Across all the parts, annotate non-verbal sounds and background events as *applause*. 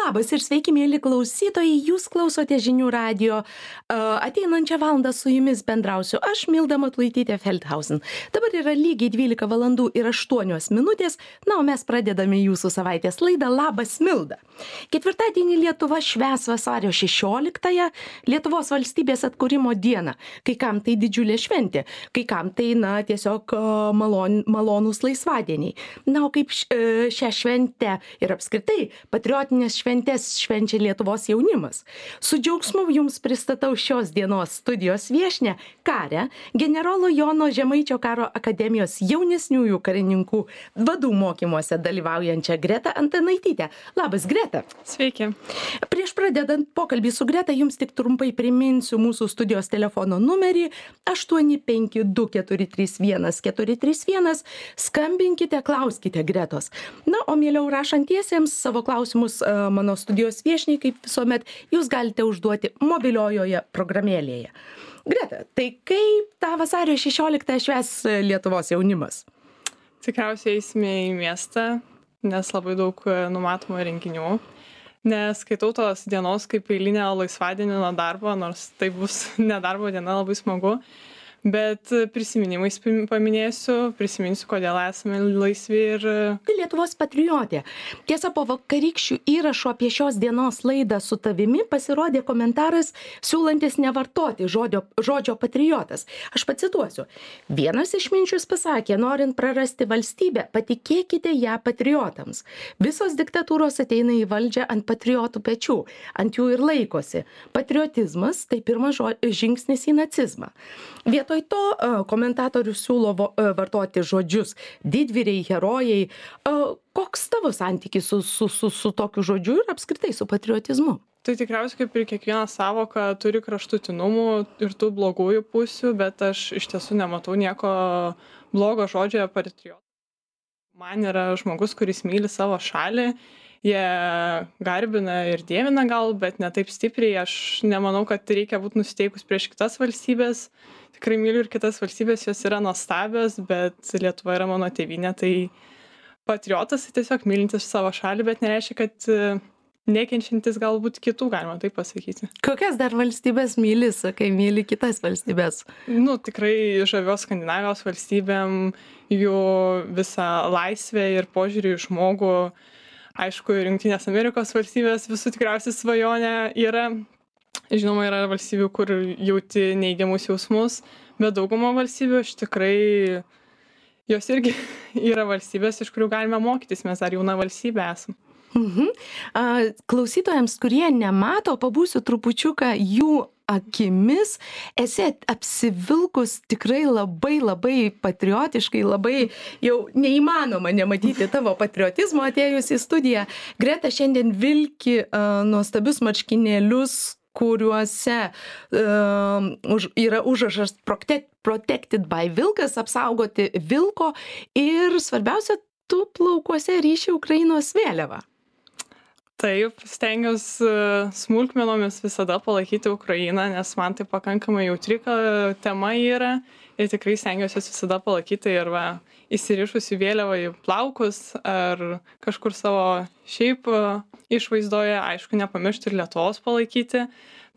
Labas ir sveiki, mėly klausytojai, jūs klausote žinių radio. Ateinančią valandą su jumis bendrausiu aš, Milda Matlaitytė Feldhausen. Dabar yra lygiai 12 valandų ir 8 minutės, na, o mes pradedame jūsų savaitės laidą Labas Milda. Ketvirtadienį Lietuva šves vasario 16-ąją Lietuvos valstybės atkūrimo dieną. Kai kam tai didžiulė šventė, kai kam tai, na, tiesiog malon, malonūs laisvadieniai. Na, o kaip e, šią šventę ir apskritai patriotines šventes švenčia Lietuvos jaunimas. Su džiaugsmu jums pristatau šios dienos studijos viešnę karę, generolo Jono Žemaičio karo akademijos jaunesniųjų karininkų vadų mokymuose dalyvaujančią Gretą Antanaitytę. Labas, Greta. Sveiki. Prieš pradedant pokalbį su Greta, jums tik trumpai priminsiu mūsų studijos telefono numerį 852431431. Skambinkite, klauskite Gretos. Na, o mieliau rašantiesiems savo klausimus mano studijos viešniai, kaip visuomet, jūs galite užduoti mobiliojoje programėlėje. Greta, tai kaip tą vasario 16 šves Lietuvos jaunimas? Tikriausiai eisime į miestą, nes labai daug numatoma renginių. Neskaitau tos dienos kaip eilinę laisvadienį nuo darbo, nors tai bus *laughs* nedarbo diena labai smagu bet prisiminimais paminėsiu prisiminsiu kodėl esame laisvi ir lietuvos patriotė. Tiesa po vakarykščių įrašų apie šios dienos laidą su tavimi pasirodė komentaras siūlantis nevartoti žodžio žodžio patriotas. Aš pacituosiu. Vienas išminčius pasakė norint prarasti valstybę patikėkite ją patriotams. Visos diktatūros ateina į valdžią ant patriotų pečių. Ant jų ir laikosi. Patriotizmas tai pirmas žingsnis į nacizmą. Vietoj vietoj to komentatorius siūlo vartoti žodžius. Didvyriai herojai koks tavo santykis su su su su tokiu žodžiu ir apskritai su patriotizmu? Tai tikriausiai kaip ir kiekviena sąvoka turi kraštutinumų ir tų blogųjų pusių bet aš iš tiesų nematau nieko blogo žodžioje patriotas man yra žmogus kuris myli savo šalį jie garbina ir dievina gal bet ne taip stipriai. Aš nemanau kad reikia būt nusiteikus prieš kitas valstybes tikrai myliu ir kitas valstybes jos yra nuostabios bet lietuva yra mano tėvynė tai patriotas tai tiesiog mylintis savo šalį bet nereiškia kad e, nekenčiantis galbūt kitų galima taip pasakyti. Kokias dar valstybes myli sakai myli kitas valstybes nu tikrai žaviuos skandinavijos valstybėm jų visa laisvė ir požiūriu į žmogų. Aišku ir jungtinės amerikos valstybės visų tikriausiai svajonė yra žinoma yra valstybių kur jauti neigiamus jausmus bet dauguma valstybių aš tikrai jos irgi *laughs* yra valstybės iš kurių galime mokytis mes dar jauna valstybė esam Mhm. A, klausytojams, kurie nemato, pabūsiu trupučiuką jų akimis esi apsivilkus tikrai labai labai patriotiškai, labai jau neįmanoma nematyti tavo patriotizmo atėjus į studiją. Greta šiandien vilki uh, nuostabius marškinėlius, kuriuose um, už, yra užrašas protect, Protected by Vilkas, apsaugoti vilko ir svarbiausia, tu plaukuose ryši Ukrainos vėliavą. Taip, stengiuosi smulkmenomis visada palaikyti Ukrainą, nes man tai pakankamai jautri tema yra ir tikrai stengiuosi visada palaikyti ir va, įsirišusi vėliavą į plaukus ar kažkur savo šiaip išvaizdoje, aišku, nepamiršti ir Lietuvos palaikyti,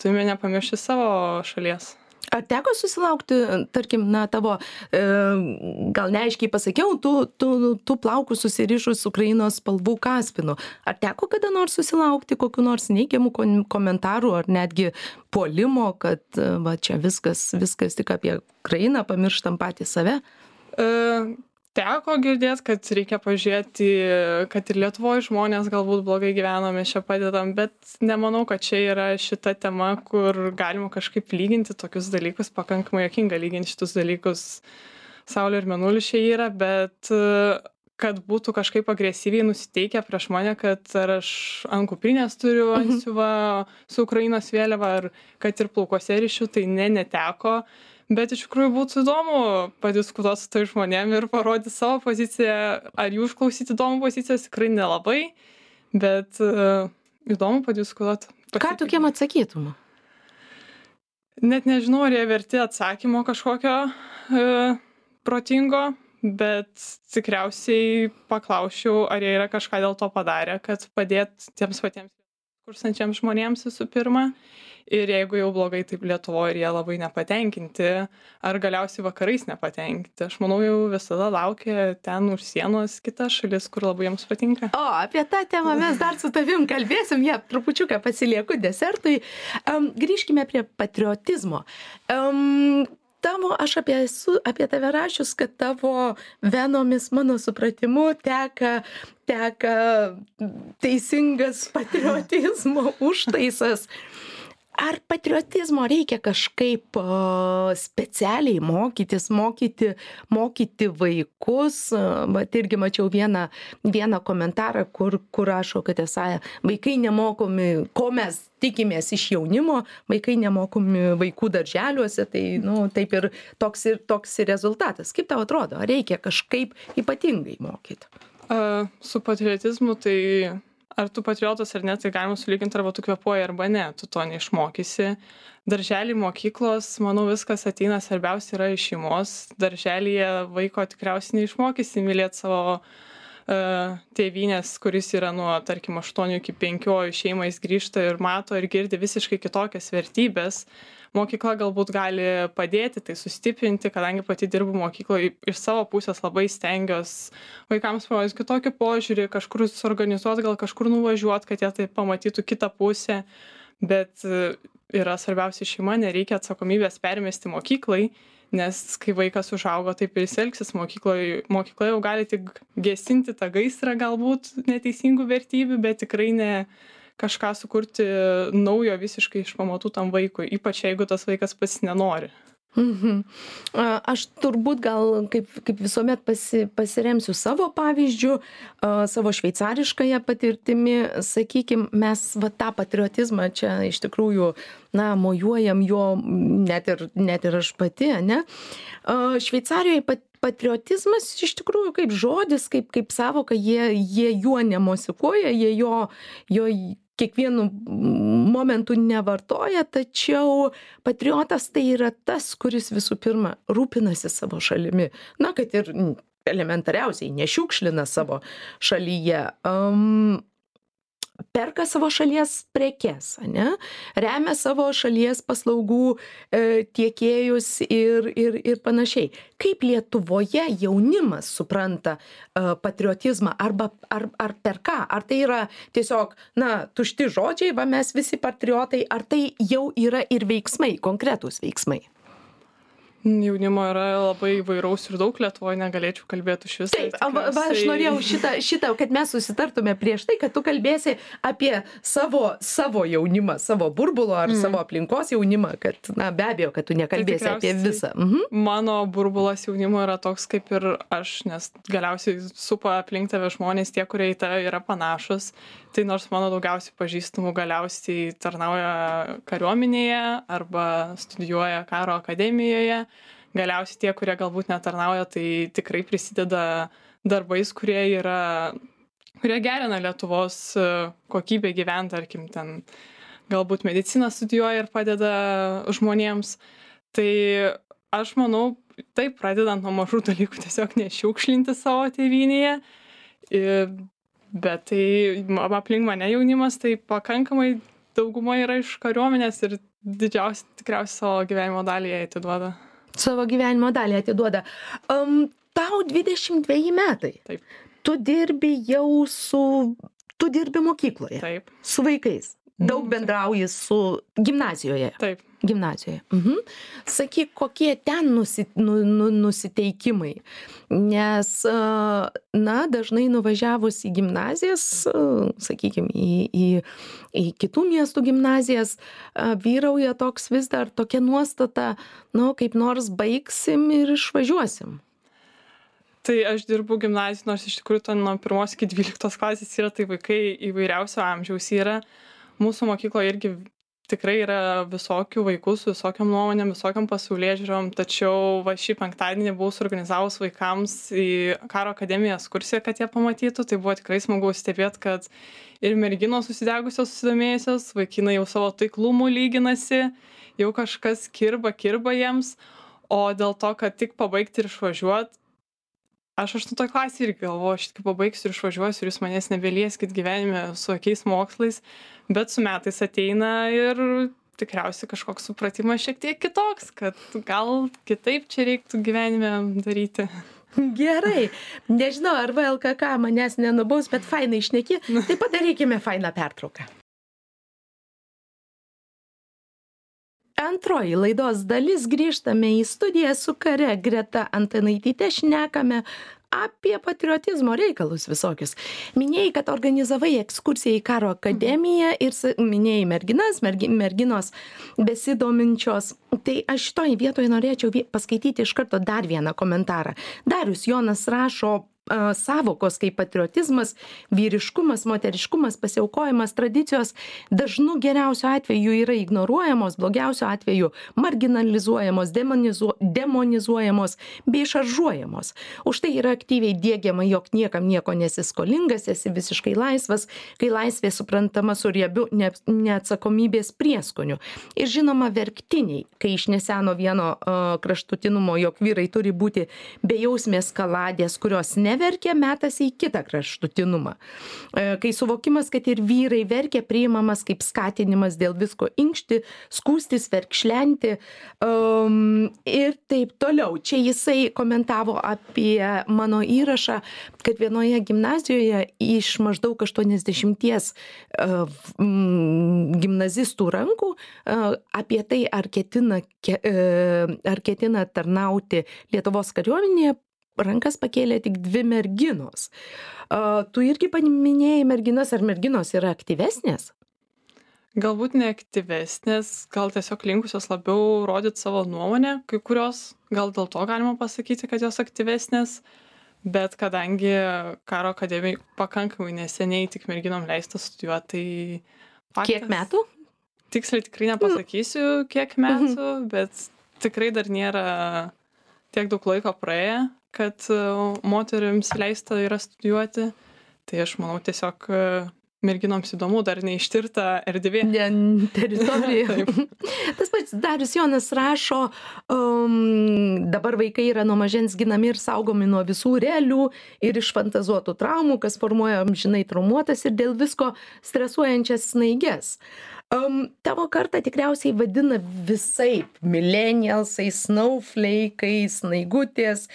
turime nepamiršti savo šalies. Ar teko susilaukti, tarkim, na, tavo, e, gal neaiškiai pasakiau, tu, tu, tu plaukus susirišus Ukrainos spalvų kaspinu. Ar teko kada nors susilaukti kokiu nors neigiamų komentarų ar netgi puolimo, kad va čia viskas, viskas tik apie Ukrainą, pamirštam patį save? E, teko girdėt kad reikia pažiūrėti kad ir lietuvoj žmonės galbūt blogai gyvena mes čia padedam bet nemanau kad čia yra šita tema kur galima kažkaip lyginti tokius dalykus pakankamai juokinga lygint šitus dalykus saulė ir mėnulis čia yra bet kad būtų kažkaip agresyviai nusiteikę prieš mane kad ar aš ant kuprinės turiu mhm. antsiuvą su ukrainos vėliava ar kad ir plaukuose rišiu tai ne neteko bet iš tikrųjų būtų įdomu padiskutuot su tais žmonėm ir parodyt savo poziciją. Ar jų išklausyt įdomu pozicijos tikrai nelabai bet uh, įdomu padiskutuot. Ką tokiem atsakytum? Net nežinau ar jie verti atsakymo kažkokio uh, protingo bet tikriausiai paklausčiau ar jie yra kažką dėl to padarę kad padėt tiems patiems kursančiams žmonėms visų pirma ir jeigu jau blogai taip lietuvoj ir jie labai nepatenkinti ar galiausiai vakarais nepatenkinti. Aš manau jau visada laukia ten už sienos kita šalis kur labai jiems patinka. O apie tą temą mes dar su tavim kalbėsim. Ją trupučiuką pasilieku desertui. Am grįžkime prie patriotizmo. Am tavo aš apie esu apie tave rašius kad tavo venomis mano supratimu teka teka teisingas patriotizmo užtaisas ar patriotizmo reikia kažkaip specialiai mokytis mokyti mokyti vaikus? Vat irgi mačiau vieną vieną komentarą kur kur rašo kad esą vaikai nemokomi ko mes tikimės iš jaunimo vaikai nemokomi vaikų darželiuose tai nu taip ir toks ir toks ir rezultatas. Kaip tau atrodo ar reikia kažkaip ypatingai mokyt a su patriotizmu tai ar tu patriotas ar ne tai galima sulygint arba tu kvėpuoji arba ne tu to neišmokysi. Daržely mokyklos manau viskas ateina svarbiausia yra iš šeimos. Darželyje vaiko tikriausiai neišmokysi mylėt savo e, tėvynės kuris yra nuo tarkim aštuonių iki penkių o į šeimą jis grįžta ir mato ir girdi visiškai kitokias vertybes mokykla galbūt gali padėti tai sustiprinti kadangi pati dirbu mokykloj iš savo pusės labai stengiuos vaikams parodyt kitokį požiūrį kažkur suorganizuot gal kažkur nuvažiuot kad jie tai pamatytų kitą pusę. Bet e, yra svarbiausia šeima nereikia atsakomybės permesti mokyklai nes kai vaikas užaugo taip ir jis elgsis. Mokykloj mokykla jau gali tik gesinti tą gaisrą galbūt neteisingų vertybių bet tikrai ne kažką sukurti naujo visiškai iš pamatų tam vaikui ypač jeigu tas vaikas pats nenori Mhm. Aš turbūt gal kaip, kaip visuomet pasi, pasiremsiu savo pavyzdžių, savo šveicariškąją patirtimi, sakykime, mes va, tą patriotizmą čia iš tikrųjų, na, mojuojam jo net ir, net ir aš pati, ne? Šveicarijoje pat, patriotizmas iš tikrųjų kaip žodis, kaip, kaip savoka, jie, jie juo nemosikuoja, jie jo, jo kiekvienu momentu nevartoja tačiau patriotas tai yra tas kuris visų pirma rūpinasi savo šalimi. Na kad ir elementariausiai nešiukšlina savo šalyje. Am perka savo šalies prekes ane? Remia savo šalies paslaugų e, tiekėjus ir ir ir panašiai. Kaip lietuvoje jaunimas supranta e, patriotizmą arba ar ar per ką? Ar tai yra tiesiog na tušti žodžiai va mes visi patriotai ar tai jau yra ir veiksmai konkretūs veiksmai jaunimo yra labai įvairaus ir daug lietuvoj negalėčiau kalbėt už visą taip va va aš norėjau šitą šitą kad mes susitartume prieš tai kad tu kalbėsi apie savo savo jaunimą savo burbulo ar savo aplinkos jaunimą kad na be abejo kad tu nekalbėsi apie visą. Mhm. mano burbulas jaunimo yra toks kaip ir aš nes galiausiai supa aplink tave žmonės tie kurie į tave yra panašūs tai nors mano daugiausiai pažįstamų galiausiai tarnauja kariuomenėje arba studijuoja karo akademijoje galiausiai tie kurie galbūt netarnauja tai tikrai prisideda darbais kurie yra kurie gerina lietuvos e, kokybę gyvent tarkim ten galbūt mediciną studijuoja ir padeda žmonėms. Tai aš manau taip pradedant nuo mažų dalykų tiesiog nešiukšlinti savo tėvynėje. Ir bet tai aplink mane jaunimas tai pakankamai dauguma yra iš kariuomenės ir didžiausią tikriausiai savo gyvenimo dalį jie atiduoda. Savo gyvenimo dalį atiduoda. Um, tau 22 metai. Taip. Tu dirbi jau su, tu dirbi mokykloje. Taip. Su vaikais. Daug bendrauji su gimnazijoje. Taip. Gimnazijoje. Mhm. Sakyk kokie ten nusi nu nu nusiteikimai? Nes na dažnai nuvažiavus į gimnazijas sakykim į į į kitų miestų gimnazijas vyrauja toks vis dar tokia nuostata nu kaip nors baigsim ir išvažiuosim. Tai aš dirbu gimnazijoj nors iš tikrųjų ten nuo pirmos iki dvyliktos klasės yra tai vaikai įvairiausio amžiaus yra mūsų mokykloj irgi tikrai yra visokių vaikų su visokiom nuomonėm visokiom pasaulėžiūrom tačiau va šį penktadienį buvau suorganizavus vaikams į karo akademiją ekskursiją kad jie pamatytų. Tai buvo tikrai smagu stebėt kad ir merginos užsidegusios susidomėjusios vaikinai jau savo taiklumu lyginasi jau kažkas kirba kirba jiems. O dėl to kad tik pabaigt ir išvažiuot aš aštuntoj klasėj irgi galvojau aš tik pabaigsiu ir išvažiuosiu ir jūs manęs nebelieskit gyvenime su jokiais mokslais bet su metais ateina ir tikriausiai kažkoks supratimas šiek tiek kitoks kad gal kitaip čia reiktų gyvenime daryti Gerai. Nežinau, ar VLKK manęs nenubaus, bet fainai išneki. *laughs* Tai padarykime fainą pertrauką. Antroji laidos dalis grįžtame į studiją su kare Greta Antanaitytė šnekame apie patriotizmo reikalus visokius. Minėjai, kad organizavai ekskursiją į karo akademiją ir minėjai merginas, mergi, merginos besidominčios. Tai aš šitoj vietoje norėčiau paskaityti iš karto dar vieną komentarą. Darius Jonas rašo sąvokos kaip patriotizmas, vyriškumas, moteriškumas, pasiaukojimas, tradicijos dažnu geriausiu atveju yra ignoruojamos, blogiausiu atveju marginalizuojamos, demonizu, demonizuojamos bei šaržuojamos. Už tai yra aktyviai dėgiama, jog niekam nieko nesiskolingas, esi visiškai laisvas, kai laisvė suprantama su riebiu ne, neatsakomybės prieskoniu. Ir žinoma, verktiniai, kai iš neseno vieno uh, kraštutinumo, jog vyrai turi būti bejausmės kaladės, kurios ne neverkia metasi į kitą kraštutinumą. E, kai suvokimas kad ir vyrai verkia priimamas kaip skatinimas dėl visko inkšti skųstis verkšlenti um, ir taip toliau. Čia jisai komentavo apie mano įrašą kad vienoje gimnazijoje iš maždaug aštuoniasdešimties uh, gimnazistų rankų uh, apie tai ar ketina ke, uh, ar ketina tarnauti lietuvos kariuomenėje rankas pakėlė tik dvi merginos. Tu irgi paminėjai merginas, ar merginos yra aktyvesnės? Galbūt neaktyvesnės, gal tiesiog linkusios labiau rodyti savo nuomonę, kai kurios, gal dėl to galima pasakyti, kad jos aktyvesnės, bet kadangi karo akademijai pakankamai neseniai tik merginom leista studijuoti, tai... Faktas, kiek metų? Tiksliai tikrai nepasakysiu, kiek metų, mhm. bet tikrai dar nėra tiek daug laiko praėję, kad e, moterims leista yra studijuoti. Tai aš manau tiesiog e, merginoms įdomu, dar neištirta erdvė. Ne, teritorija. *laughs* Tas pats Darius Jonas rašo, um, dabar vaikai yra nuo mažens ginami ir saugomi nuo visų realių ir išfantazuotų traumų, kas formuoja amžinai traumuotas ir dėl visko stresuojančias snaiges. Um, tavo kartą tikriausiai vadina visaip - millennialsai, snowflake'ais, snaigutės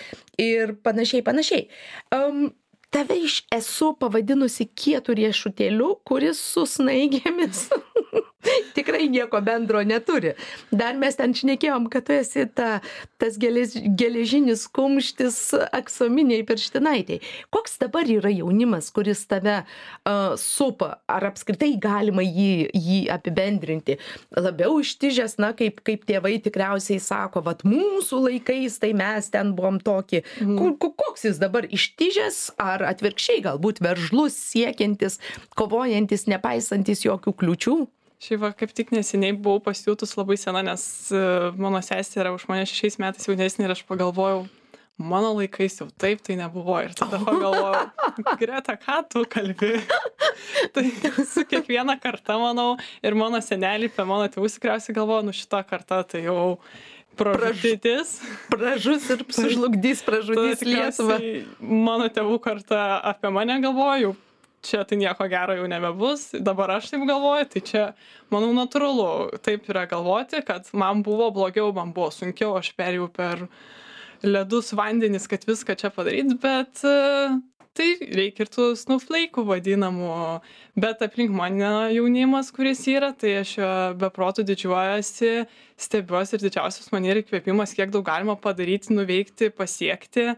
ir panašiai, panašiai. Um, tave iš esu pavadinusi kietu riešutėliu, kuris su snaigėmis *laughs* tikrai nieko bendro neturi. Dar mes ten šnekėjom, kad tu esi ta, tas gelež, geležinis kumštis aksominiai pirštinaitiai. Koks dabar yra jaunimas, kuris tave uh, supa? Ar apskritai galima jį, jį apibendrinti? Labiau ištižęs, na, kaip, kaip tėvai tikriausiai sako, vad mūsų laikais tai mes ten buvom tokie. Mm. Koks jis dabar ištižęs ar atvirkščiai galbūt veržlus, siekiantis, kovojantis, nepaisantis jokių kliučių? Šiaip va, kaip tik neseniai buvau pasijutus labai sena, nes e, mano sesė yra už mane šešiais metais jaunesnė ir aš pagalvojau, mano laikais jau taip tai nebuvo. Ir tada pagalvojau, *laughs* Greta, ką tu kalbi? *laughs* tai su kiekviena karta, manau, ir mano senelį, apie mano tėvus tikriausiai galvoju, nu šita karta tai jau pražudys. Pražus ir *laughs* sužlugdys, pražudys Lietuvą. Mano tėvų karta apie mane galvoju, čia tai nieko gero jau nebebus dabar aš taip galvoju tai čia manau natūralu taip yra galvoti kad man buvo blogiau man buvo sunkiau aš perėjau per ledus vandenis kad viską čia padaryt bet e, tai reikia ir tų snowflake'ų vadinamų. Bet aplink mane jaunimas kuris yra tai aš juo be proto didžiuojuosi stebiuosi ir didžiausias man yra įkvėpimas kiek daug galima padaryti nuveikti pasiekti.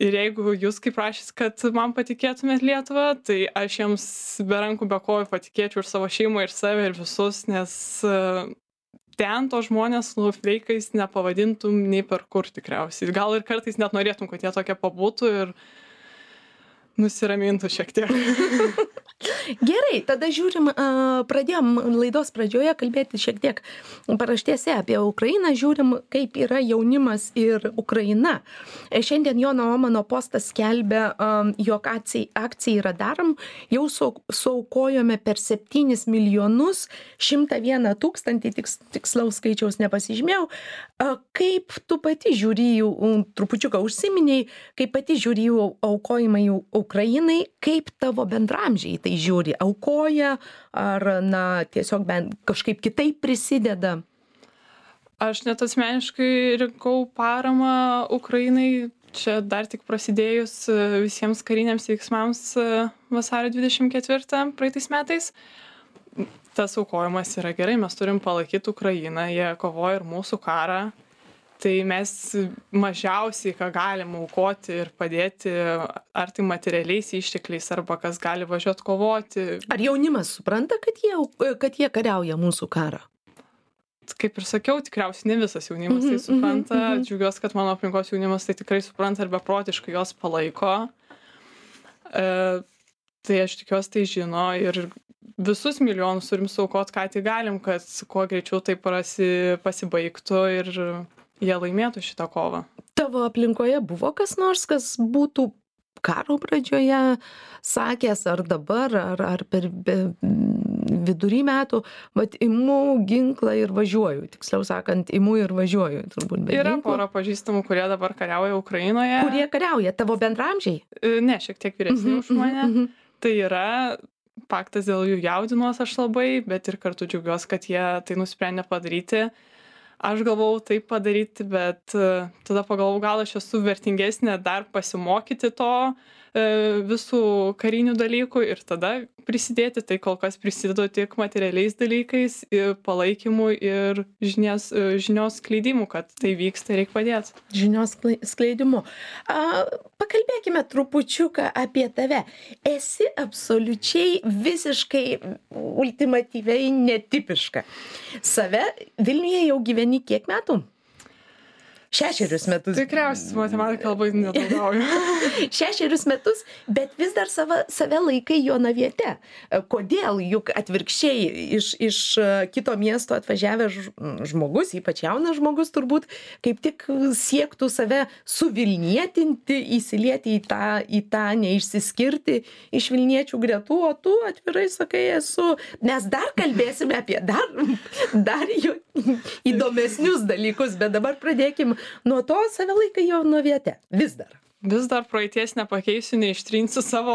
Ir jeigu jūs kaip rašėt kad man patikėtumėt lietuva tai aš jiems be rankų be kojų patikėčiau ir savo šeimą ir save ir visus nes e, ten to žmonės snowflake'ais nepavadintum nei per kur tikriausiai. Gal ir kartais net norėtum kad jie tokie pabūtų ir nusiramintų šiek tiek *laughs* Gerai, tada žiūrim, pradėjom laidos pradžioje kalbėti šiek tiek paraštėse apie Ukrainą, žiūrim, kaip yra jaunimas ir Ukraina. E, šiandien Jono Omano postas skelbia, jog akcija yra darom, jau saukojome per 7 milijonus 101 tūkstantį, tiks, tikslaus skaičiaus nepasižymėjau. Kaip tu pati žiūri trupučiuką užsiminiai, kaip pati žiūri jų Ukrainai, kaip tavo bendramžiai tai žiūri, aukoja ar, na, tiesiog bent kažkaip kitaip prisideda? Aš net asmeniškai rinkau paramą Ukrainai čia dar tik prasidėjus e, visiems kariniams veiksmams e, vasario 24 praeitais metais. Tas aukojimas yra gerai, mes turim palaikyti Ukrainą, jie kovoja ir mūsų karą, tai mes mažiausiai ką galim aukoti ir padėti ar tai materialiais ištekliais arba kas gali važiuot kovoti. Ar jaunimas supranta kad jie kad jie kariauja mūsų karą? Kaip ir sakiau tikriausiai ne visas jaunimas tai mhm, supranta. mhm, mhm. džiaugiuos kad mano aplinkos jaunimas tai tikrai supranta ir beprotiškai juos palaiko. E, tai aš tikiuosi tai žino ir visus milijonus turim suaukot ką tik galim kad kuo greičiau tai prasi pasibaigtų ir jie laimėtų šitą kovą. Tavo aplinkoje buvo kas nors, kas būtų karo pradžioje sakęs, ar dabar, ar, ar per vidury metų, bet imu ginklą ir važiuoju. Tiksliau sakant, imu ir važiuoju. Turbūt, Yra ginklo. pora pažįstamų, kurie dabar kariauja Ukrainoje. Kurie kariauja, tavo bendramžiai? E, ne, šiek tiek vyresni mm -hmm, už mane. Mm -hmm. Tai yra faktas dėl jų jaudinuos aš labai, bet ir kartu džiaugiuosi, kad jie tai nusprendė padaryti aš galvojau taip padaryti bet e, tada pagalvojau gal aš esu vertingesnė dar pasimokyti to visų karinių dalykų ir tada prisidėti tai kol kas prisidedu tik materialiais dalykais ir palaikymu ir žinias e, žinios skleidimu kad tai vyksta reik padėt. Žinios skleidimu. A pakalbėkime trupučiuką apie tave. Esi absoliučiai visiškai ultimatyviai netipiška. Save vilniuje jau gyveni kiek metų šešerius metus. Tikriausiai matematiką labai nedaugauju. *laughs* šešerius metus, bet vis dar sava, save laikai Jonaviete. Kodėl? Juk atvirkščiai iš, iš kito miesto atvažiavęs žmogus, ypač jaunas žmogus turbūt, kaip tik siektų save suvilnietinti, įsilieti į tą, į tą neišsiskirti iš Vilniečių gretų, o tu atvirai sakai, esu. Mes dar kalbėsime apie dar, *laughs* dar įdomesnius dalykus, bet dabar pradėkim nuo to save laikai jaunaviete vis dar. Vis dar praeities nepakeisiu neištrinsiu savo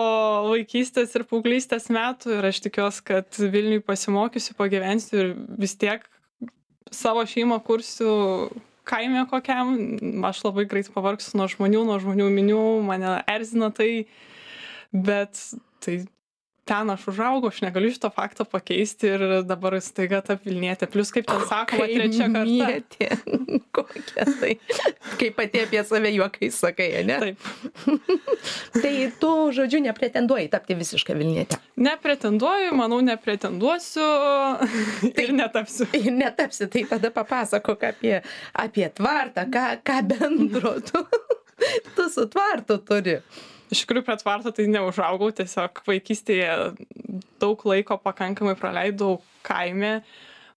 vaikystės ir paauglystės metų ir aš tikiuos kad vilniuj pasimokysiu pagyvensiu ir vis tiek savo šeimą kursiu kaime kokiam. Aš labai greit pavargsiu nuo žmonių nuo žmonių minių mane erzina tai bet tai ten aš užaugau, aš negaliu šito fakto pakeisti ir dabar staiga ta Vilnietė. Plus, kaip ten sakoma, trečia karta. *laughs* Kokia tai. Kaip pati apie save juokai sakai, ne? Taip. *laughs* tai tu, žodžiu, nepretenduoji tapti visišką Vilnietę. Nepretenduoju, manau, nepretenduosiu *laughs* tai, ir netapsiu. Ir netapsi, tai tada papasakok apie, apie tvartą, ką, ką bendro tu, tu su tvartu turi iš tikrųjų prie tvarto tai neužaugau tiesiog vaikystėje daug laiko pakankamai praleidau kaime.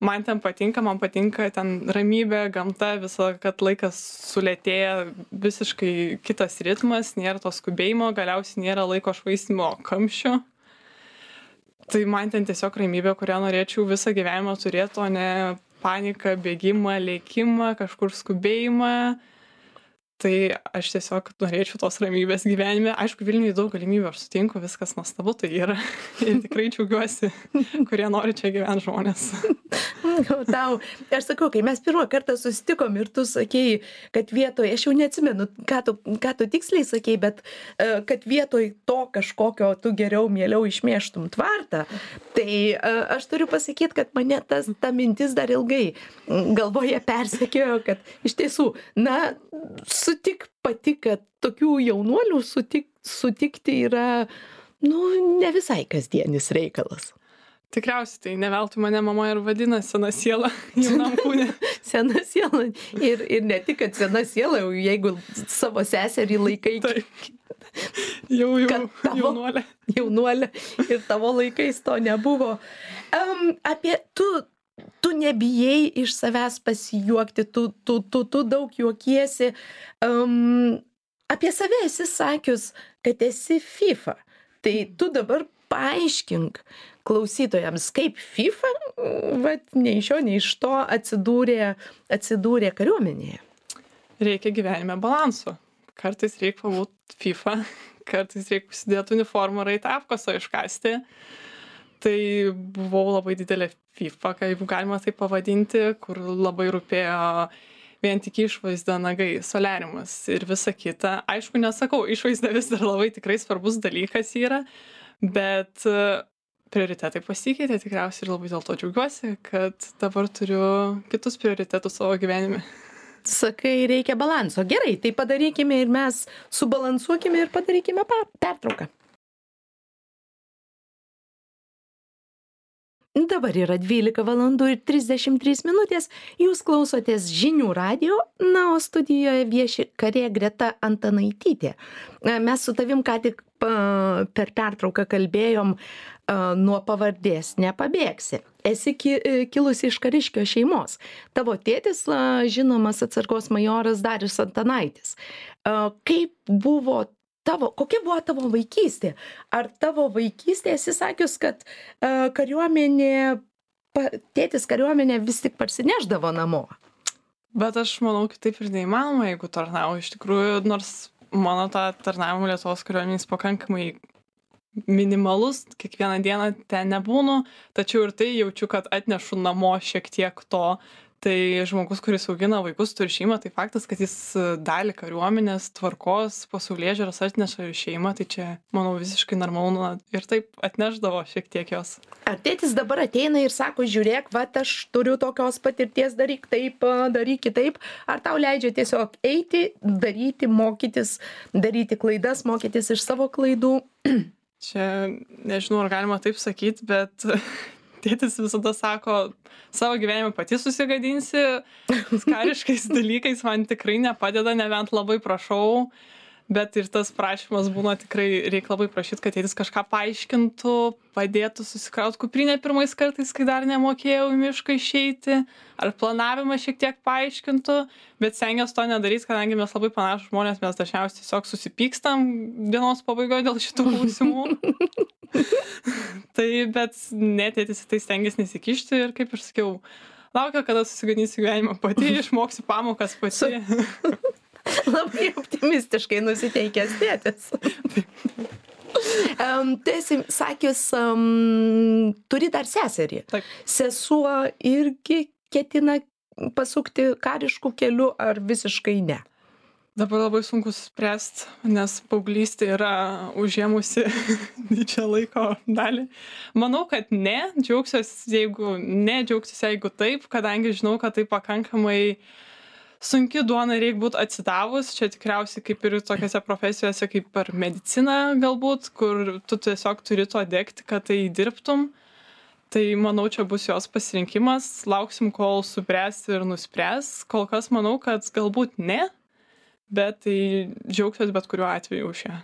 Man ten patinka man patinka ten ramybė gamta visa kad laikas sulėtėja visiškai kitas ritmas nėra to skubėjimo galiausiai nėra laiko švaistymo kamščių. Tai man ten tiesiog ramybė kurią norėčiau visą gyvenimą turėt o ne paniką bėgimą lėkimą kažkur skubėjimą tai aš tiesiog norėčiau tos ramybės gyvenime. Aišku vilniuj daug galimybių aš sutinku viskas nuostabu tai yra. *laughs* Ir tikrai džiaugiuosi kurie nori čia gyvent žmonės. *laughs* O tau. Aš sakau kai mes pirmą kartą susitikom ir tu sakei kad vietoj aš jau neatsimenu ką tu ką tu tiksliai sakei bet e, kad vietoj to kažkokio tu geriau mieliau išmėžtum tvartą tai e, aš turiu pasakyt kad mane tas ta mintis dar ilgai galvoje persekiojo kad iš tiesų na sutik pati kad tokių jaunuolių sutik sutikti yra nu ne visai kasdienis reikalas Tikriausiai tai ne veltui mane mama ir vadina sena siela *laughs* jaunam kūne. sena siela. Ir, ir ne tik, kad sena siela, jeigu savo seserį laikai. Taip. Jau, jau, tavo, jaunuolė. Jaunuolė. Ir tavo laikais to nebuvo. Um, apie tu tu nebijai iš savęs pasijuokti, tu, tu, tu, tu daug juokiesi. Um, apie save esi sakius, kad esi FIFA. Tai tu dabar paaiškink klausytojams, kaip FIFA, vat, nei iš šio, nei iš to atsidūrė, atsidūrė kariuomenėje. Reikia gyvenime balanso. Kartais reikia pabūti FIFA, *laughs* kartais reikia užsidėti uniformą ir eiti apkasą iškasti. Uh, tai buvau labai didelė fifa jeigu galima taip pavadinti kur labai rūpėjo vien tik išvaizda nagai soliariumas ir visa kita. Aišku nesakau išvaizda vis dar labai tikrai svarbus dalykas yra bet prioritetai pasikeitė tikriausiai ir labai dėl to džiaugiuosi kad dabar turiu kitus prioritetus savo gyvenime. Sakai reikia balanso. Gerai tai padarykime ir mes subalansuokime ir padarykime pertrauką Dabar yra 12 valandų ir 33 minutės. Jūs klausotės žinių radio, na, o studijoje vieši karė Greta Antanaitytė. Mes su tavim ką tik per pertrauką kalbėjom nuo pavardės nepabėgsi. Esi kilusi iš kariškio šeimos. Tavo tėtis, žinomas atsargos majoras Darius Antanaitis. Kaip buvo tavo kokia buvo tavo vaikystė? Ar tavo vaikystėj esi sakius kad a, kariuomenė pa, tėtis kariuomenę vis tik parsinešdavo namo? Bet aš manau kitaip ir neįmanoma jeigu tarnauji iš tikrųjų nors mano tą tarnavimo lietuvos kariuomenės pakankamai minimalus kiekvieną dieną ten nebūnu tačiau ir tai jaučiu kad atnešu namo šiek tiek to tai žmogus kuris augina vaikus turi šeimą tai faktas kad jis e, dalį kariuomenės tvarkos pasaulėžiūros atneša į šeimą tai čia manau visiškai normalu na ir taip atnešdavo šiek tiek jos. Ar tėtis dabar ateina ir sako žiūrėk vat aš turiu tokios patirties daryk taip daryk kitaip. Ar tau leidžia tiesiog eiti daryti mokytis daryti klaidas mokytis iš savo klaidų? *clears throat* Čia nežinau ar galima taip sakyt bet *laughs* tėtis visada sako, savo gyvenimą pati susigadinsi, kariškais *laughs* dalykais man tikrai nepadeda, nebent labai prašau, bet ir tas prašymas būna tikrai reikia labai prašyti, kad tėtis kažką paaiškintų, padėtų susikraut kuprinę pirmais kartais, kai dar nemokėjau į mišką išeiti, ar planavimą šiek tiek paaiškintų, bet stengiuosi to nedaryti, kadangi mes labai panašus žmonės, mes dažniausiai tiesiog susipykstam dienos pabaigoje dėl šitų *laughs* klausimų. Tai bet netėtis į tai stengiasi nesikišti ir kaip ir sakiau, laukia, kada susigadysiu gyvenimą pati, *laughs* išmoksiu pamokas pati. *laughs* Labai optimistiškai nusiteikęs tėtis. Um, tu esi sakius, um, turi dar seserį. Taip. Sesuo irgi ketina pasukti kariškų kelių ar visiškai ne? Dabar labai sunku spręst nes paauglystė yra užėmusi *laughs* didžiąją laiko dalį. Manau kad ne džiaugsiuos jeigu ne džiaugsiuos jeigu taip kadangi žinau kad tai pakankamai sunki duona reik būt atsidavus. Čia tikriausiai kaip ir tokiose profesijose kaip per mediciną galbūt kur tu tiesiog turi tuo degti kad tai dirbtum. Tai manau čia bus jos pasirinkimas. Lauksim kol subręs ir nuspręs. Kol kas manau kad galbūt ne bet tai džiaugsiuos bet kuriuo atveju už ją.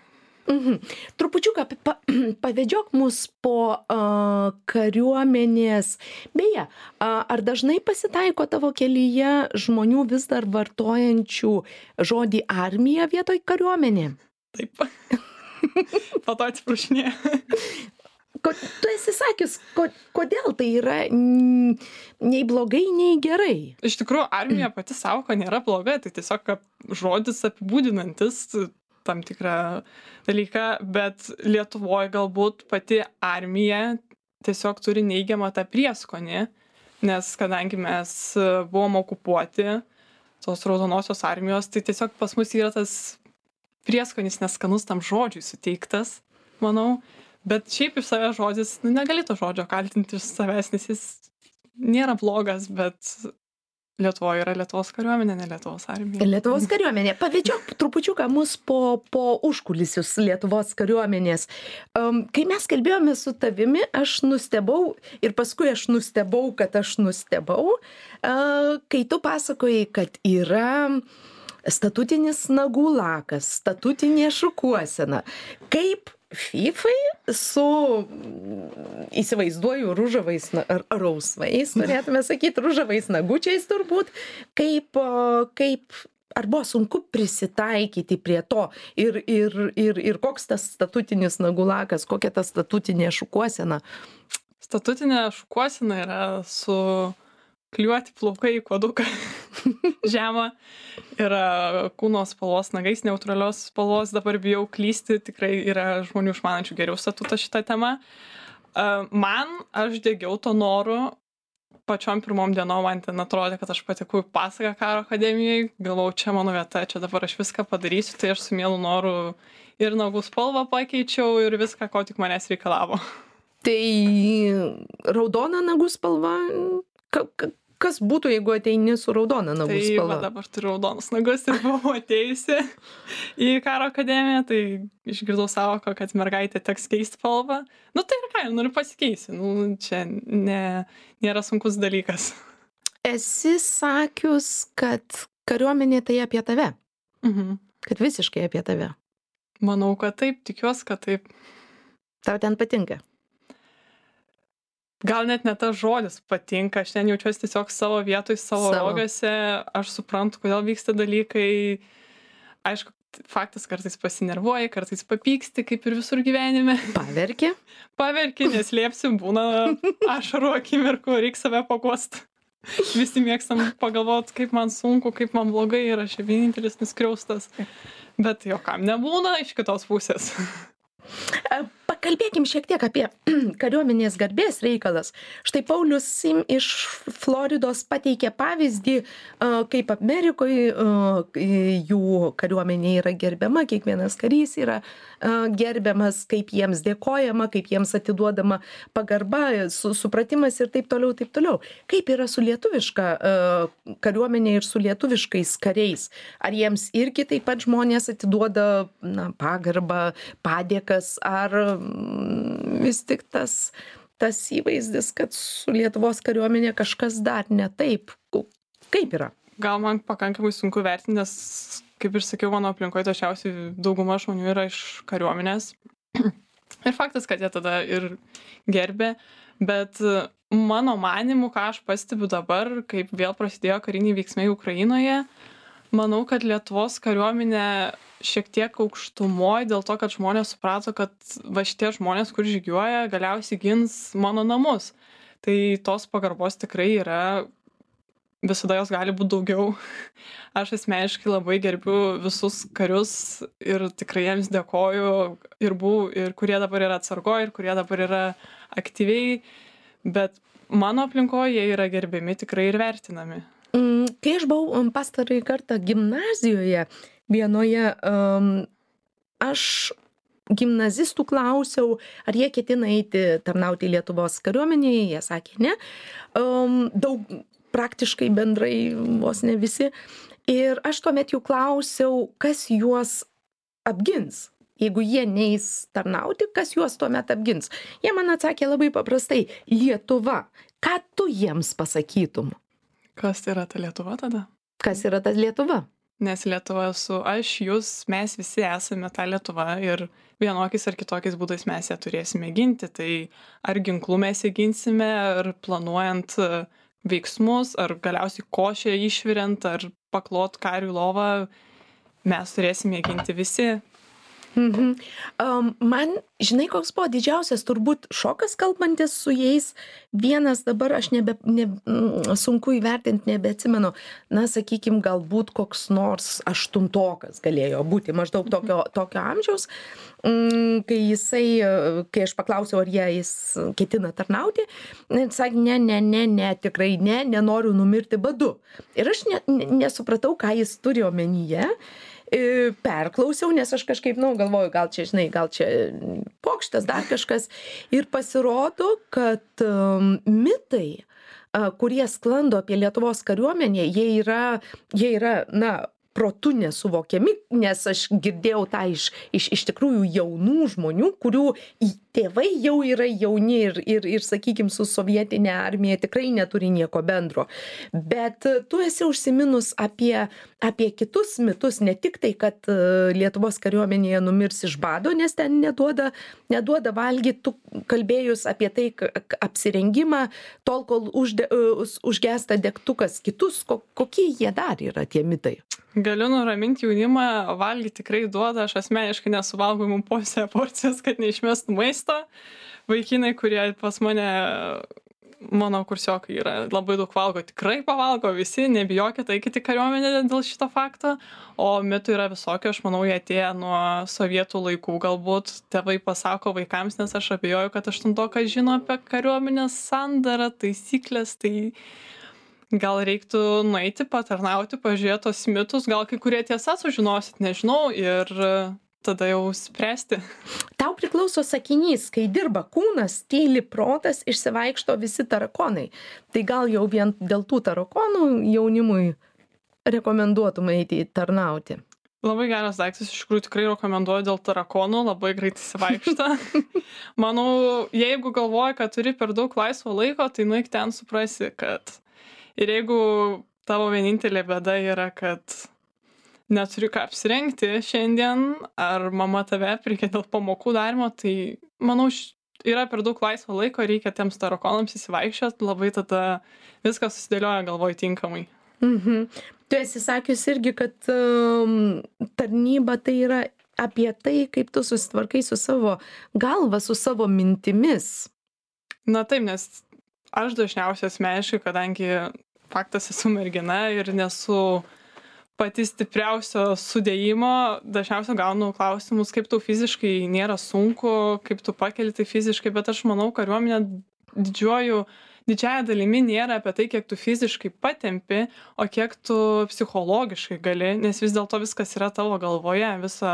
Mhm. Trupučiuką pa, *clears throat* pavedžiok mus po uh, kariuomenės. Beje, uh, ar dažnai pasitaiko tavo kelyje žmonių vis dar vartojančių žodį armija vietoj kariuomenė? Taip. *laughs* po to atsiprašinė *laughs* ko, tu esi sakęs, ko, kodėl tai yra nei blogai, nei gerai. Iš tikrųjų, armija pati savoka nėra bloga, tai tiesiog žodis apibūdinantis tam tikrą dalyką, bet Lietuvoje galbūt pati armija tiesiog turi neigiamą tą prieskonį, nes kadangi mes buvom okupuoti tos raudonosios armijos, tai tiesiog pas mus yra tas prieskonis neskanus tam žodžiui suteiktas, manau bet šiaip iš savęs žodis nu negali to žodžio kaltinti iš savęs nes jis nėra blogas bet Lietuvoje yra Lietuvos kariuomenė, ne Lietuvos armija. Lietuvos kariuomenė. Pavedžiok trupučiuką mus po, po užkulisius Lietuvos kariuomenės. Um, kai mes kalbėjome su tavimi, aš nustebau ir paskui aš nustebau, kad aš nustebau, uh, kai tu pasakojai, kad yra statutinis nagų lakas, statutinė šukuosena. Kaip fifai su įsivaizduoju ružavais ar rausvais turėtume sakyt ružavais nagučiais turbūt kaip kaip ar buvo sunku prisitaikyti prie to ir ir ir ir koks tas statutinis nagų lakas kokia ta statutinė šukuosena statutinė šukuosena yra su klijuoti plaukai į kuoduką *laughs* žemą. Yra kūno spalvos nagais neutralios spalvos dabar bijau klysti tikrai yra žmonių išmanančių geriau statutą šita tema man aš degiau to noru pačiom pirmom dienom man ten atrodė kad aš patekau į pasaką karo akademijoj galvojau čia mano vieta čia dabar aš viską padarysiu tai aš su mielu noru ir nagų spalvą pakeičiau ir viską ko tik manęs reikalavo. Tai raudona nagų spalva kas būtų jeigu ateini su raudona nagų tai spalva? va dabar turiu raudonus nagus ir buvau atėjusi į karo akademiją tai išgirdau sąvoką kad mergaitė teks keist spalvą. Nu tai ir ką nu ir pasikeisiu nu čia ne nėra sunkus dalykas. Esi sakius kad kariuomenė tai apie tave? Mhm. kad visiškai apie tave? Manau kad taip tikiuosi kad taip. Tau ten patinka gal net ne tas žodis patinka aš ten jaučiuosi tiesiog savo vietoj savo Savo. rogėse aš suprantu kodėl vyksta dalykai. Aišku faktas kartais pasinervuoji kartais papyksti kaip ir visur gyvenime. Paverki? Paverki neslėpsiu būna ašarų akimirkų reik save paguost. Visi mėgstam pagalvot kaip man sunku kaip man blogai ir aš vienintelis nuskriaustas. Bet juokam nebūna iš kitos pusės Pakalbėkim šiek tiek apie *clears throat* kariuomenės garbės reikalas. Štai Paulius Sim iš Floridos pateikė pavyzdį, e, kaip Amerikoje jų kariuomenė yra gerbiama, kiekvienas karys yra e, gerbiamas, kaip jiems dėkojama, kaip jiems atiduodama pagarba, su, supratimas ir taip toliau, taip toliau. Kaip yra su lietuviška kariuomenė ir su lietuviškais kariais? Ar jiems irgi taip pat žmonės atiduoda na, pagarbą, padėką? Dalykas ar mm, vis tik tas tas įvaizdis kad su lietuvos kariuomene kažkas dar ne taip kaip yra? Gal man pakankamai sunku vertint nes kaip ir sakiau mano aplinkoj dažniausiai dauguma žmonių yra iš kariuomenės. Ir faktas kad jie tada ir gerbia bet mano manymu ką aš pastebiu dabar kaip vėl prasidėjo kariniai veiksmai ukrainoje manau kad lietuvos kariuomenė šiek tiek aukštumoj dėl to kad žmonės suprato kad va šitie žmonės kur žygiuoja galiausiai gins mano namus. Tai tos pagarbos tikrai yra visada jos gali būt daugiau. *laughs* Aš asmeniškai labai gerbiu visus karius ir tikrai jiems dėkoju ir buvau ir kurie dabar yra atsargoj ir kurie dabar yra aktyviai bet mano aplinkoj jie yra gerbiami tikrai ir vertinami kai aš buvau um, pastarąjį kartą gimnazijoje vienoje um, aš gimnazistų klausiau, ar jie ketina eiti tarnauti Lietuvos kariuomenėje, jie sakė ne. Daug praktiškai bendrai vos ne visi. Ir aš tuomet jų klausiau, kas juos apgins. Jeigu jie neis tarnauti, kas juos tuomet apgins? Jie man atsakė labai paprastai - Lietuva. Ką tu jiems pasakytum? Kas yra ta Lietuva tada? Kas yra ta Lietuva? nes lietuva esu aš jūs mes visi esame ta lietuva ir vienokiais ar kitokiais būdais mes ją turėsime ginti tai ar ginklu mes ją ginsime ar planuojant e, veiksmus ar galiausiai košę išviriant ar paklot kariui lovą mes turėsim ją ginti visi Mhm. Um, man, žinai, koks buvo didžiausias turbūt šokas kalbantis su jais. Vienas dabar aš nebe, ne, mm, sunku įvertinti, nebeatsimenu. Na, sakykime, galbūt koks nors aštuntokas galėjo būti maždaug tokio, tokio amžiaus, mm, kai jisai, kai aš paklausiau, ar jie jis ketina tarnauti, sakė, ne, ne, ne, ne, tikrai ne, nenoriu numirti badu. Ir aš ne, ne, nesupratau, ką jis turi omenyje perklausiau, nes aš kažkaip, nu, galvoju, gal čia, žinai, gal čia pokštas, dar kažkas. Ir pasirodo, kad um, mitai kurie sklando apie lietuvos kariuomenę jie yra jie yra na protu nesuvokiami nes aš girdėjau tą iš iš iš tikrųjų jaunų žmonių kurių į tėvai jau yra jauni ir ir ir sakykim su sovietine armija tikrai neturi nieko bendro bet tu esi užsiminus apie apie kitus mitus ne tik tai kad lietuvos kariuomenėje numirs iš bado nes ten neduoda neduoda valgyt tu kalbėjus apie tai apsirengimą tol kol užde užgęsta degtukas kitus ko kokie jie dar yra tie mitai? Galiu nuramint jaunimą valgyt tikrai duoda aš asmeniškai nesuvalgau imu po porcijas kad neišmestų maisto. Vaikinai kurie pas mane mano kursiokai yra. Labai daug valgo tikrai pavalgo visi nebijokit eikit į kariuomenę dėl šito fakto. O mitų yra visokių aš manau jie atėję nuo sovietų laikų galbūt. Tėvai pasako vaikams nes aš abejoju kad aštuntokas žino apie kariuomenės sandarą taisykles tai gal reiktų nueiti patarnauti pažiūrėt tuos mitus gal kai kurie tiesa sužinosit nežinau ir tada jau spręsti. Tau priklauso sakinys kai dirba kūnas tyli protas išsivaikšto visi tarakonai. Tai gal jau vien dėl tų tarakonų jaunimui rekomenduotum eiti tarnauti? Labai geras daiktas, iš tikrųjų tikrai rekomenduoju dėl tarakonų, labai greit įsivaikšta. *laughs* Manau, jeigu galvoji, kad turi per daug laisvo laiko, tai nuik ten suprasi, kad ir jeigu tavo vienintelė bėda yra kad neturi ką apsirengti šiandien ar mama tave aprėkė dėl pamokų darymo tai manau yra per daug laisvo laiko reikia tiems tarakonams išsivaikščiot labai tada viskas susidėlioja galvoj tinkamai mhm. tu esi sakius irgi kad um, tarnyba tai yra apie tai kaip tu susitvarkai su savo galva su savo mintimis na taip nes aš dažniausiai asmeniškai kadangi faktas esu mergina ir nesu pati stipriausio sudėjimo dažniausiai gaunu klausimus kaip tau fiziškai nėra sunku kaip tu pakeli tai fiziškai bet aš manau kariuomenė didžiuoju didžiąja dalimi nėra apie tai kiek tu fiziškai patempi o kiek tu psichologiškai gali nes vis dėlto viskas yra tavo galvoje visa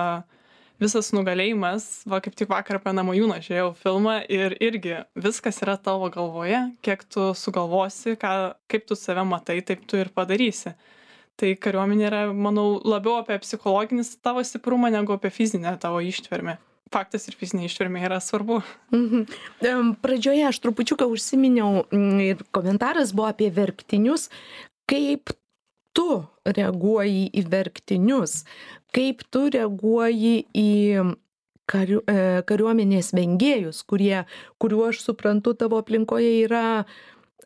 visas nugalėjimas. Va kaip tik vakar apie namajūną žiūrėjau filmą ir irgi viskas yra tavo galvoje kiek tu sugalvosi ką kaip tu save matai taip tu ir padarysi tai kariuomenė yra manau labiau apie psichologinį tavo stiprumą negu apie fizinę tavo ištvermę faktas ir fizinė ištvermė yra svarbu. Mhm. Pradžioje aš trupučiuką užsiminiau ir komentaras buvo apie verktinius. Kaip tu reaguoji į verktinius kaip tu reaguoji į kariu e, kariuomenės vengėjus kurie kurių aš suprantu tavo aplinkoje yra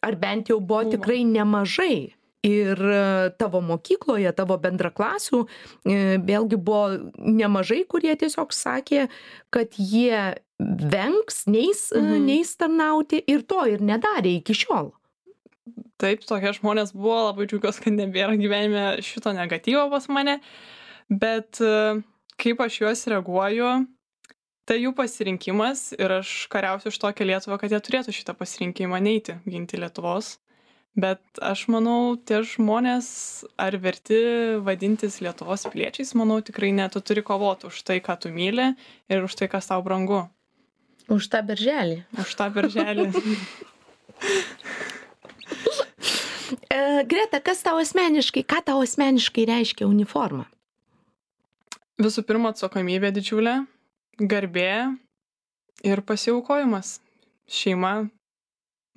ar bent jau buvo tikrai nemažai ir e, tavo mokykloje tavo bendraklasių e, vėlgi buvo nemažai kurie tiesiog sakė kad jie vengs neis mhm. neis tarnauti ir to ir nedarė iki šiol taip tokie žmonės buvo labai džiaugiuosi kad nebėra gyvenime šito negatyvo pas mane bet e, kaip aš juos reaguoju tai jų pasirinkimas ir aš kariausiu už tokią lietuvą kad jie turėtų šitą pasirinkimą neiti ginti lietuvos bet aš manau tie žmonės ar verti vadintis lietuvos piliečiais manau tikrai ne tu turi kovot už tai ką tu myli ir už tai kas tau brangu už tą berželį už tą berželį *laughs* E, Greta, kas tau asmeniškai, ką tau asmeniškai reiškia uniforma? Visų pirma, atsakomybė didžiulė, garbė ir pasiaukojimas. Šeima.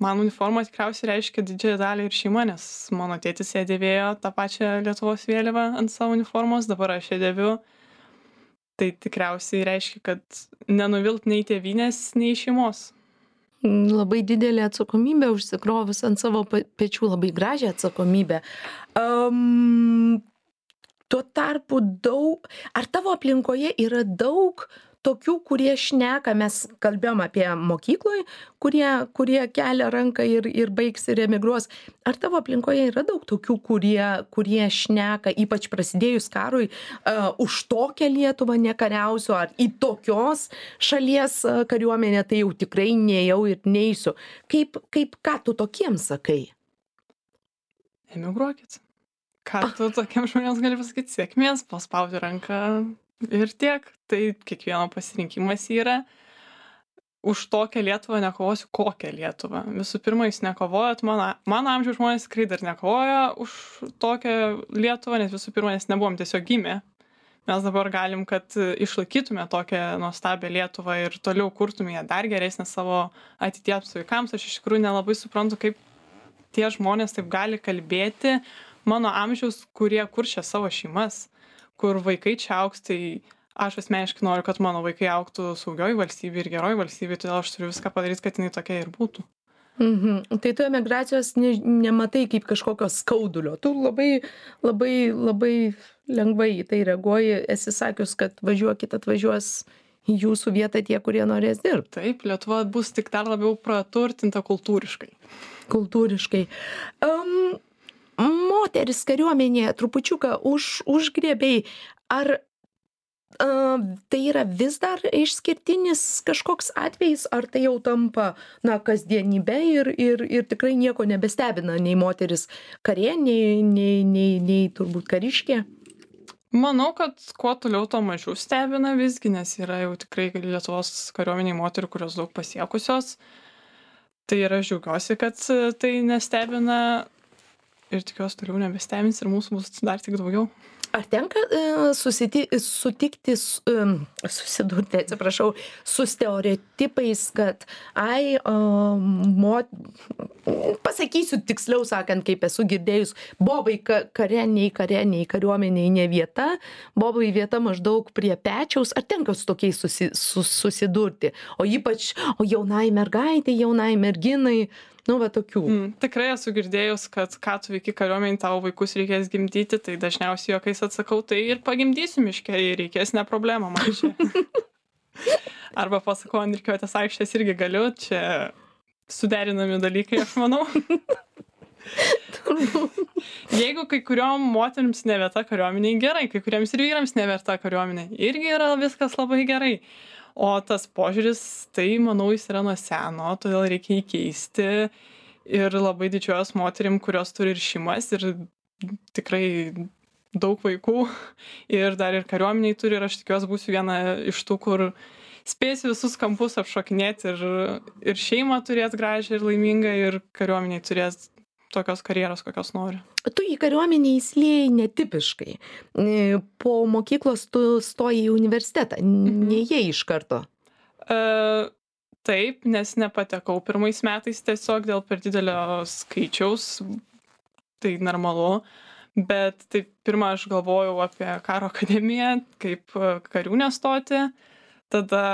Man uniforma tikriausiai reiškia didžiąją dalį ir šeima, nes mano tėtis ją dėvėjo tą pačią Lietuvos vėliavą ant savo uniformos, dabar aš ją dėviu. Tai tikriausiai reiškia, kad nenuvilt nei tėvynės, nei šeimos labai didelė atsakomybė užsikrovus ant savo pečių labai gražią atsakomybę. Um, tuo tarpu daug, ar tavo aplinkoje yra daug tokių kurie šneka mes kalbėjom apie mokykloj kurie kurie kelia ranką ir ir baigs ir emigruos. Ar tavo aplinkoje yra daug tokių kurie kurie šneka ypač prasidėjus karui a, už tokią lietuvą nekariausiu ar į tokios šalies kariuomenę tai jau tikrai nėjau ir neisiu. Kaip kaip ką tu tokiems sakai? Emigruokit. Ką tu tokiems žmonėms gali pasakyt? Sėkmės paspaudi ranką ir tiek. Tai kiekvieno pasirinkimas yra. Už tokią lietuvą nekovosiu kokią lietuvą. Visų pirma jūs nekovojat mano mano amžiaus žmonės tikrai dar nekovoja už tokią lietuvą nes visų pirma nes nebuvom tiesiog gimę. Mes dabar galim kad išlaikytume tokią nuostabią lietuvą ir toliau kurtume ją dar geresnę savo ateities vaikams. Aš iš tikrųjų nelabai suprantu kaip tie žmonės taip gali kalbėti mano amžiaus kurie kurs čia savo šeimas kur vaikai čia augs tai aš asmeniškai noriu kad mano vaikai augtų saugioj valstybėj ir geroj valstybėj todėl aš turiu viską padaryt kad jinai tokia ir būtų Mhm. Tai tu emigracijos ne, nematai kaip kažkokio skaudulio. Tu labai, labai, labai lengvai į tai reaguoji, esi sakius, kad važiuokit, atvažiuos į jūsų vietą tie, kurie norės dirbti. Taip, Lietuva bus tik dar labiau praturtinta kultūriškai. Kultūriškai. Um, moteris kariuomenėje trupučiuką už, užgriebiai. Ar tai yra vis dar išskirtinis kažkoks atvejis ar tai jau tampa na kasdienybe ir ir ir tikrai nieko nebestebina nei moteris karė nei nei nei nei turbūt kariškė? Manau kad kuo toliau tuo mažiau stebina visgi nes yra jau tikrai lietuvos kariuomenėj moterų kurios daug pasiekusios. Tai ir aš džiaugiuosi kad tai nestebina ir tikiuos toliau nebestebins ir mūsų bus dar tik daugiau. Ar tenka e, susiti sutikti s susidurti atsiprašau su stereotipais kad ai o mo pasakysiu tiksliau sakant kaip esu girdėjus bobai ka kare nei kare nei kariuomenėj ne vieta bobai vieta maždaug prie pečiaus. Ar tenka su tokiais susi su susidurti? O ypač o jaunai mergaitei jaunai merginai nu va tokių. Mm, tikrai esu girdėjus kad ką tu veiki kariuomenėj tavo vaikus reikės gimdyti tai dažniausiai juokais atsakau tai ir pagimdysiu miške jei reikės ne problema man čia. *laughs* Arba pasakau ant rikiuotės aikštės irgi galiu čia suderinami dalykai aš manau. *laughs* Jeigu kai kuriuom moteriams ne vieta kariuomeniai gerai, kai kuriems ir vyrams ne vieta kariuomeniai irgi yra viskas labai gerai o tas požiūris tai manau jis yra nuo seno todėl reikia jį keisti. Ir labai didžiuojuos moterim kurios turi ir šeimas ir tikrai daug vaikų ir dar ir kariuomenėj turi ir aš tikiuos būsiu viena iš tų kur spėsiu visus kampus apšokinėt ir ir šeimą turėt gražią ir laimingą ir kariuomenėj turėt tokios karjeros kokios noriu tu į kariuomenę įsiliejai netipiškai. E, po mokyklos tu stojai į universitetą mhm. neėjai iš karto. E, taip nes nepatekau pirmais metais tiesiog dėl per didelio skaičiaus tai normalu. Bet tai pirma aš galvojau apie karo akademiją kaip kariūnę stoti tada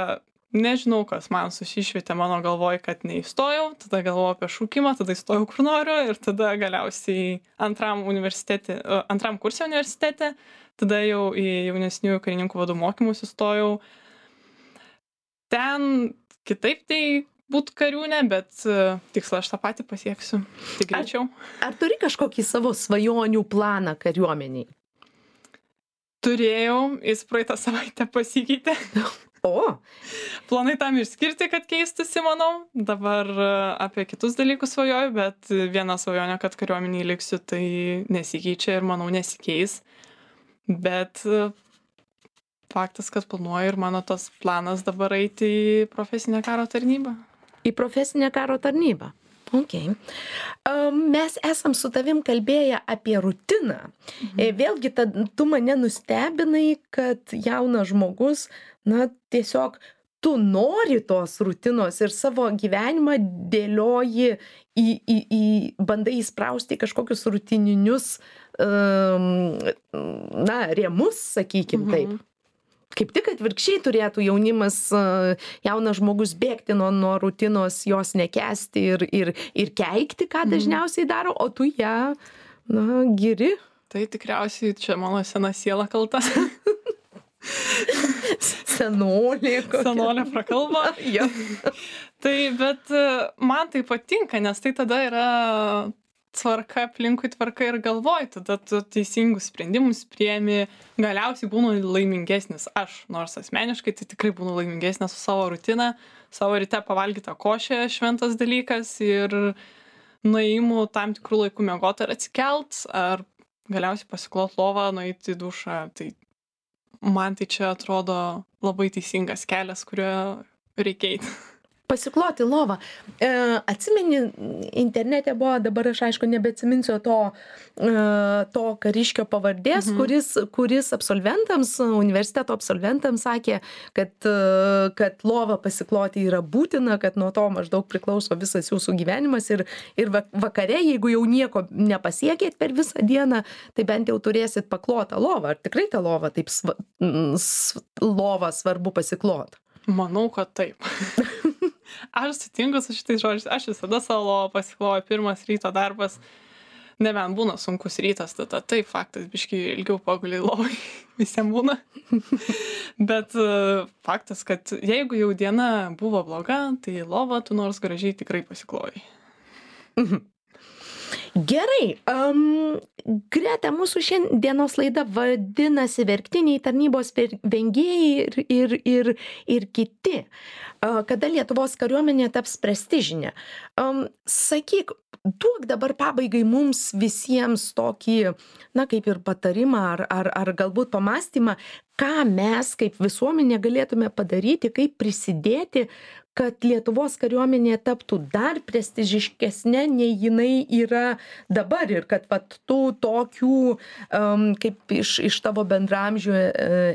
nežinau kas man susišvietė mano galvoj kad neįstojau tada galvojau apie šaukimą tada įstojau kur noriu ir tada galiausiai antram universitete antram kurse universitete tada jau į jaunesniųjų karininkų vadų mokymus įstojau. Ten kitaip tai būt kariūne bet tikslą aš tą patį pasieksiu. Tik greičiau. ar, ar turi kažkokį savo svajonių planą kariuomenėj turėjau jis praeitą savaitę pasikeitė *laughs* O. Planai tam ir skirti, kad keistųsi, manau. Dabar e, apie kitus dalykus svajoju, bet viena svajonė, kad kariuomenį liksiu, tai nesikeičia ir manau nesikeis. Bet e, faktas, kad planuoju ir mano tas planas dabar eiti į profesinę karo tarnybą. Į profesinę karo tarnybą. Ok. Mes esam su tavim kalbėję apie rutiną. Mhm. E, vėlgi, tad, tu mane nustebinai, kad jaunas žmogus na tiesiog tu nori tos rutinos ir savo gyvenimą dėlioji į į į bandai įsprausti į kažkokius rutininius um, na rėmus sakykim mhm. taip kaip tik atvirkščiai turėtų jaunimas jaunas žmogus bėgti nuo nuo rutinos jos nekęsti ir ir ir keikti ką mhm. dažniausiai daro o tu ją na giri tai tikriausiai čia mano sena siela kalta *laughs* senolė. Kokia. Senolė prakalba. *laughs* ja. tai, bet e, man tai patinka, nes tai tada yra tvarka aplinkui tvarka ir galvoj, tada tu teisingus sprendimus priemi, galiausiai būnu laimingesnis aš, nors asmeniškai tai tikrai būnu laimingesnis su savo rutina, savo ryte pavalgytą košę šventas dalykas ir nuėjimų tam tikrų laikų mėgoti ar atsikelt, ar galiausiai pasiklot lovą, nueiti į dušą, tai man tai čia atrodo labai teisingas kelias, kuriuo reikia eiti. Pasikloti lovą. E, atsimeni, internete buvo, dabar aš aišku nebeatsiminsiu to, e, to kariškio pavardės, mhm. kuris, kuris absolventams, universiteto absolventams sakė, kad, e, kad lova pasikloti yra būtina, kad nuo to maždaug priklauso visas jūsų gyvenimas ir, ir vakare, jeigu jau nieko nepasiekėt per visą dieną, tai bent jau turėsit paklotą lovą. Ar tikrai tą lovą taip sva, lovą svarbu pasiklot? Manau, kad taip. *laughs* aš sutinku su šitais žodžiais, aš visada savo pasikloju, pirmas ryto darbas, nebent būna sunkus rytas, tada taip, faktas, biškai ilgiau paguliai lovai, *laughs* visiems būna. Bet uh, faktas, kad jeigu jau diena buvo bloga, tai lovą tu nors gražiai tikrai pasiklojai. Gerai, um, Greta, mūsų šiandienos laida vadinasi Verktiniai tarnybos vengėjai ir, ir, ir, ir kiti. Uh, kada Lietuvos kariuomenė taps prestižinė? Um, sakyk, duok dabar pabaigai mums visiems tokį, na, kaip ir patarimą ar, ar, ar galbūt pamastymą, ką mes kaip visuomenė galėtume padaryti, kaip prisidėti, kad lietuvos kariuomenė taptų dar prestižiškesne nei jinai yra dabar. Ir kad vat tų tokių um, kaip iš iš tavo bendraamžių e,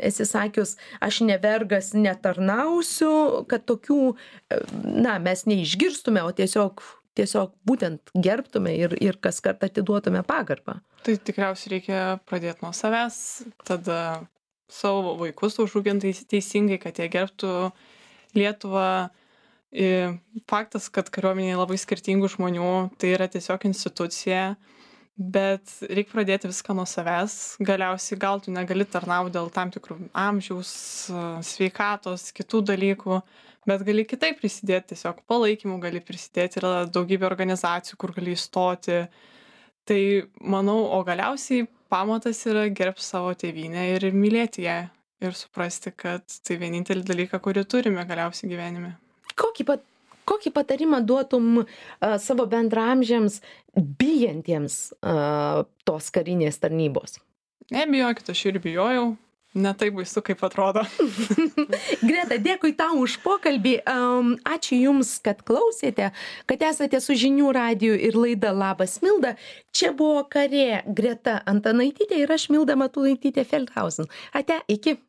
esi sakius aš ne vergas netarnausiu kad tokių e, na mes neišgirstume o tiesiog tiesiog būtent gerbtume ir ir kaskart atiduotume pagarbą. Tai tikriausiai reikia pradėt nuo savęs tada savo vaikus užaugint teisingai kad jie gerbtų lietuvą faktas, kad kariuomenėje labai skirtingų žmonių, tai yra tiesiog institucija, bet reikia pradėti viską nuo savęs. Galiausiai gal tu negali tarnauti dėl tam tikrų amžiaus, sveikatos, kitų dalykų, bet gali kitaip prisidėti, tiesiog palaikymu gali prisidėti, yra daugybė organizacijų, kur gali įstoti. Tai manau, o galiausiai pamatas yra gerbti savo tėvynę ir mylėti ją ir suprasti, kad tai vienintelį dalyką, kurį turime galiausiai gyvenime kokį pat kokį patarimą duotum uh, savo bendraamžiams bijantiems uh, tos karinės tarnybos? Nebijokit, aš ir bijojau. Ne taip baisu, kaip atrodo. *laughs* Greta, dėkui tau už pokalbį. Um, ačiū Jums, kad klausėte, kad esate su žinių radiju ir laida Labas Milda. Čia buvo karė Greta Antanaitytė ir aš Milda Matulaitytė Feldhausen. Ate, iki.